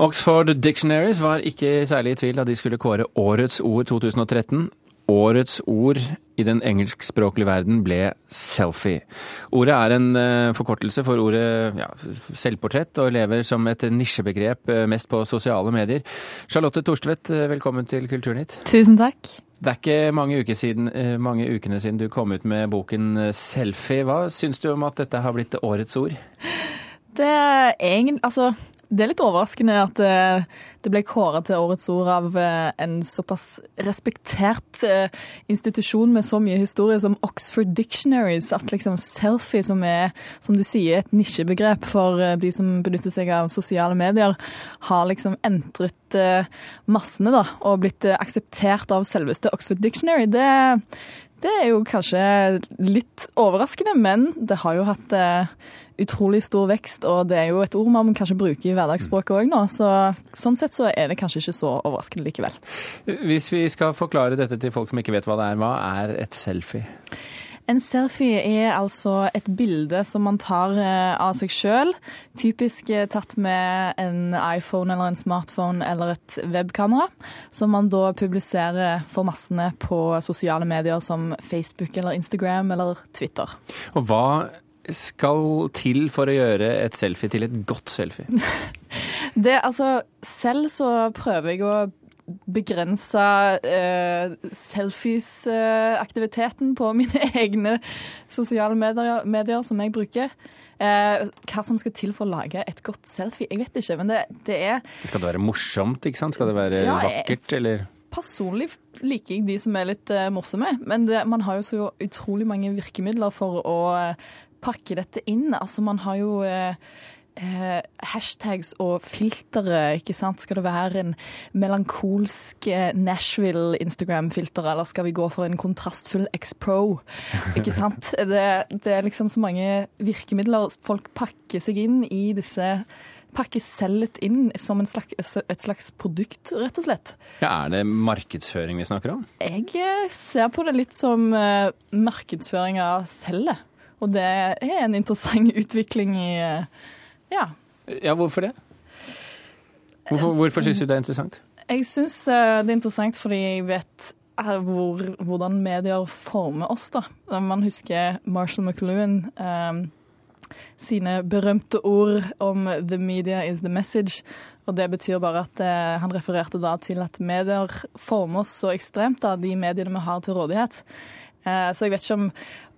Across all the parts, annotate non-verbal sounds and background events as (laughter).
Oxford Dictionaries var ikke særlig i tvil da de skulle kåre årets ord 2013. Årets ord i den engelskspråklige verden ble selfie. Ordet er en uh, forkortelse for ordet ja, selvportrett, og lever som et nisjebegrep uh, mest på sosiale medier. Charlotte Torstvedt, uh, velkommen til Kulturnytt. Tusen takk. Det er ikke mange, uker siden, mange ukene siden du kom ut med boken Selfie. Hva syns du om at dette har blitt årets ord? Det er egentlig Altså det er litt overraskende at eh, det ble kåra til årets ord av eh, en såpass respektert eh, institusjon med så mye historie som Oxford Dictionaries. At liksom selfie, som er, som du sier, et nisjebegrep for de som benytter seg av sosiale medier, har liksom entret massene da, og blitt akseptert av selveste Oxford Dictionary. Det, det er jo kanskje litt overraskende, men det har jo hatt utrolig stor vekst, og det er jo et ord man kanskje bruker i hverdagsspråket òg nå. Så, sånn sett så er det kanskje ikke så overraskende likevel. Hvis vi skal forklare dette til folk som ikke vet hva det er, hva er et selfie? En selfie er altså et bilde som man tar eh, av seg sjøl. Typisk eh, tatt med en iPhone eller en smartphone eller et webkamera. Som man da publiserer for massene på sosiale medier som Facebook eller Instagram eller Twitter. Og hva skal til for å gjøre et selfie til et godt selfie? (laughs) det, altså, selv så prøver jeg å begrense uh, selfies-aktiviteten på (laughs) mine egne sosiale medier, medier som jeg bruker. Uh, hva som skal til for å lage et godt selfie, jeg vet ikke, men det, det er Skal det være morsomt, ikke sant? Skal det være ja, vakkert, eller? Personlig liker jeg de som er litt uh, morsomme, men det, man har jo så utrolig mange virkemidler for å pakke dette inn. Altså, man har jo eh, eh, hashtags og filtre, ikke sant. Skal det være en melankolsk eh, Nashville-Instagram-filter, eller skal vi gå for en kontrastfull X-Pro? Ikke sant. (laughs) Det, det, er liksom så mange virkemidler. Folk pakker seg inn i disse pakker selv inn som slags, et slags produkt, rett og slett. Ja, Er det markedsføring vi snakker om? Jeg eh, ser på det litt som markedsføring av cellet. Og det er en interessant (laughs) utvikling i Ja. Ja, hvorfor det? Hvorfor, hvorfor syns du det er interessant? Jeg syns eh, det er interessant fordi jeg vet eh, hvor, hvordan medier former oss. da. Man husker Marshall McLuhan um, sine berømte ord om 'the media is the message'. Og det betyr bare at uh, han refererte da til at medier former oss så ekstremt, da, de mediene vi har til rådighet. Uh, så jeg vet ikke om,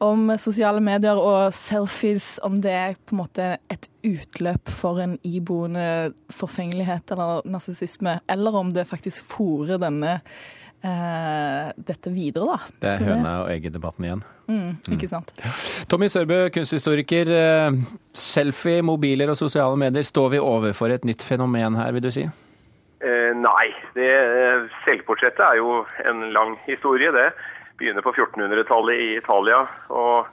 om sosiale medier og selfies, om det er på en måte et utløp for en iboende forfengelighet eller narsissisme, eller om det faktisk fòrer denne eh, dette videre, da. Det er høna og egget-debatten igjen. Mm, ikke sant. Mm. Tommy Sørbø, kunsthistoriker. Eh, selfie, mobiler og sosiale medier, står vi overfor et nytt fenomen her, vil du si? Eh, nei. Det, eh, selvportrettet er jo en lang historie, det begynner på 1400-tallet i Italia. Og,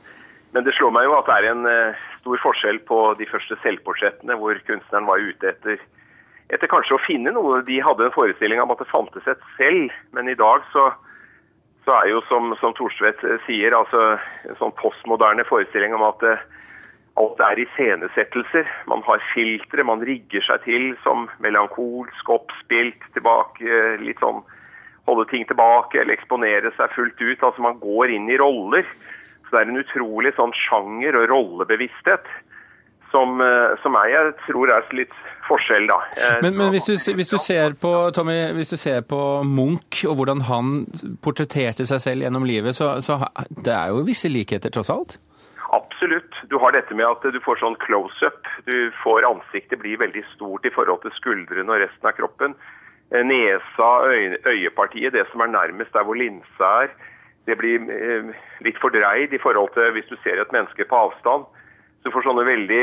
men det slår meg jo at det er en uh, stor forskjell på de første selvportrettene, hvor kunstneren var ute etter, etter kanskje å finne noe. De hadde en forestilling om at det fantes et selv, men i dag så, så er jo som, som Thorstvedt eh, sier, altså en sånn postmoderne forestilling om at uh, alt er iscenesettelser. Man har filtre, man rigger seg til som melankolsk, oppspilt, tilbake, litt sånn holde ting tilbake eller eksponere seg fullt ut. Altså Man går inn i roller. Så det er en utrolig sånn sjanger- og rollebevissthet som, eh, som jeg tror er litt forskjell, da. Men, men hvis, du, hvis, du, ser på Tommy, hvis du ser på Munch og hvordan han portretterte seg selv gjennom livet, så, så det er jo visse likheter, tross alt? Absolutt. Du har dette med at du får sånn close-up. Du får ansiktet bli veldig stort i forhold til skuldrene og resten av kroppen. Eh, nesa, øye, øyepartiet, det som er nærmest der hvor linsa er, det blir eh, litt fordreid i forhold til hvis du ser et menneske på avstand. Så du får sånne veldig,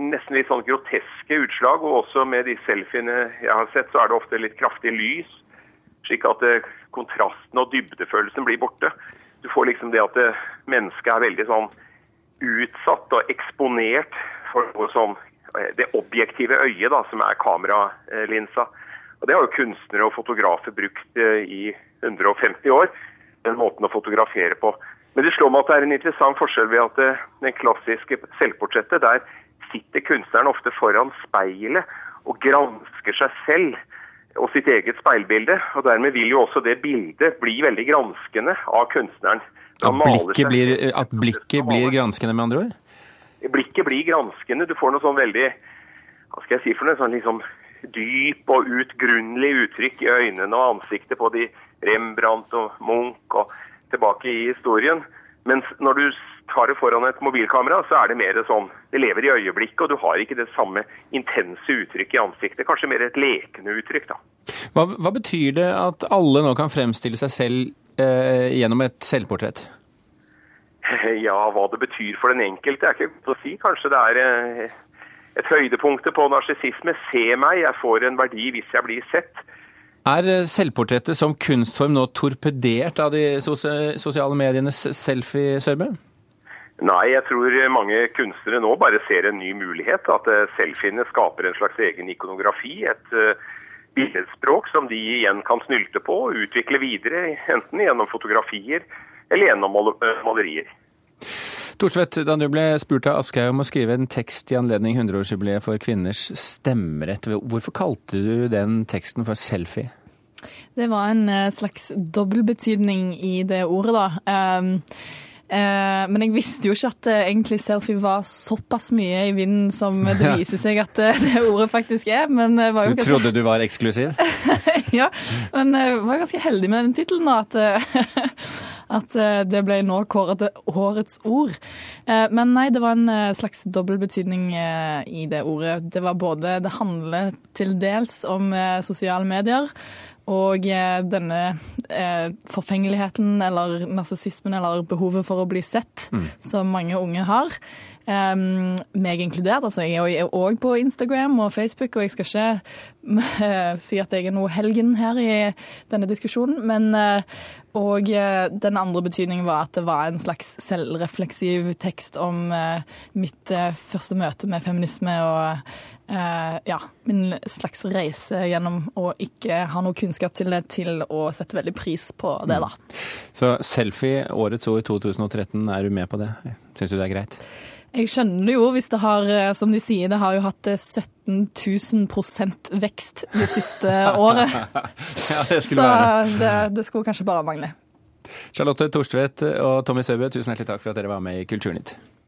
nesten litt sånn groteske utslag. Og også med de selfiene jeg har sett, så er det ofte litt kraftig lys. Slik at eh, kontrasten og dybdefølelsen blir borte. Du får liksom det at mennesket er veldig sånn utsatt og eksponert for noe sånn det objektive øyet, da, som er kameralinsa. Og Det har jo kunstnere og fotografer brukt eh, i 150 år, den måten å fotografere på. Men det slår meg at det er en interessant forskjell ved at det, den klassiske selvportrettet, der sitter kunstneren ofte foran speilet og gransker seg selv og sitt eget speilbilde. Og dermed vil jo også det bildet bli veldig granskende av kunstneren. At blikket, blir, at blikket blir granskende, med andre ord? Blikket blir granskende. Du får noe sånn veldig Hva skal jeg si for noe? Sånn liksom dyp og utgrunnelig uttrykk i øynene og ansiktet på de Rembrandt og Munch og tilbake i historien. Mens når du tar det foran et mobilkamera, så er det mer sånn Det lever i øyeblikket, og du har ikke det samme intense uttrykket i ansiktet. Kanskje mer et lekende uttrykk, da. Hva, hva betyr det at alle nå kan fremstille seg selv eh, gjennom et selvportrett? (laughs) Ja, hva det betyr for den enkelte er ikke godt å si. Kanskje det er eh, et høydepunkt på narsissisme. Se meg, jeg får en verdi hvis jeg blir sett. Er eh, selvportrettet som kunstform nå torpedert av de sosiale medienes selfie-sørbe? Nei, jeg tror mange kunstnere nå bare ser en ny mulighet. At eh, selfiene skaper en slags egen ikonografi. Et billedspråk som de igjen kan snylte på og utvikle videre, enten gjennom fotografier eller gjennom malerier. Torstvedt, da du ble spurt av Aschehoug om å skrive en tekst i anledning 100-årsjubileet for kvinners stemmerett, hvorfor kalte du den teksten for selfie? Det var en eh, slags dobbeltbetydning i det ordet, da. Um, uh, men jeg visste jo ikke at uh, egentlig selfie var såpass mye i vinden som (laughs) det viser seg at uh, det ordet faktisk er. Men, du ganske... trodde du var eksklusiv? (laughs) ja, men jeg var ganske heldig med den tittelen, da. At, (laughs) at eh, det ble nå kåret til årets ord. Eh, men nei, det var en eh, slags dobbeltbetydning i det ordet. Det var både Det handler til dels om sosiale medier. Og denne forfengeligheten eller narsissismen eller behovet for å bli sett, mm. som mange unge har. Um, meg inkludert. altså Jeg er òg på Instagram og Facebook, og jeg skal ikke si at jeg er noe helgen her i denne diskusjonen. Men og den andre betydningen var at det var en slags selvrefleksiv tekst om mitt første møte med feminisme og ja, min slags reise gjennom å ikke ha noe kunnskap til det, til å sette veldig pris på det, da. Mm. Så selfie, årets ord 2013, er du med på det? Syns du det er greit? Jeg skjønner jo hvis det har, eh, som de sier, det har jo hatt 17 eh, 000 vekst det siste (laughs) året. ja, det skulle Så være. det, det skulle kanskje bare mangle. Charlotte Torstvedt og Tommy Søbø, tusen hjertelig takk for at dere var med i Kulturnytt.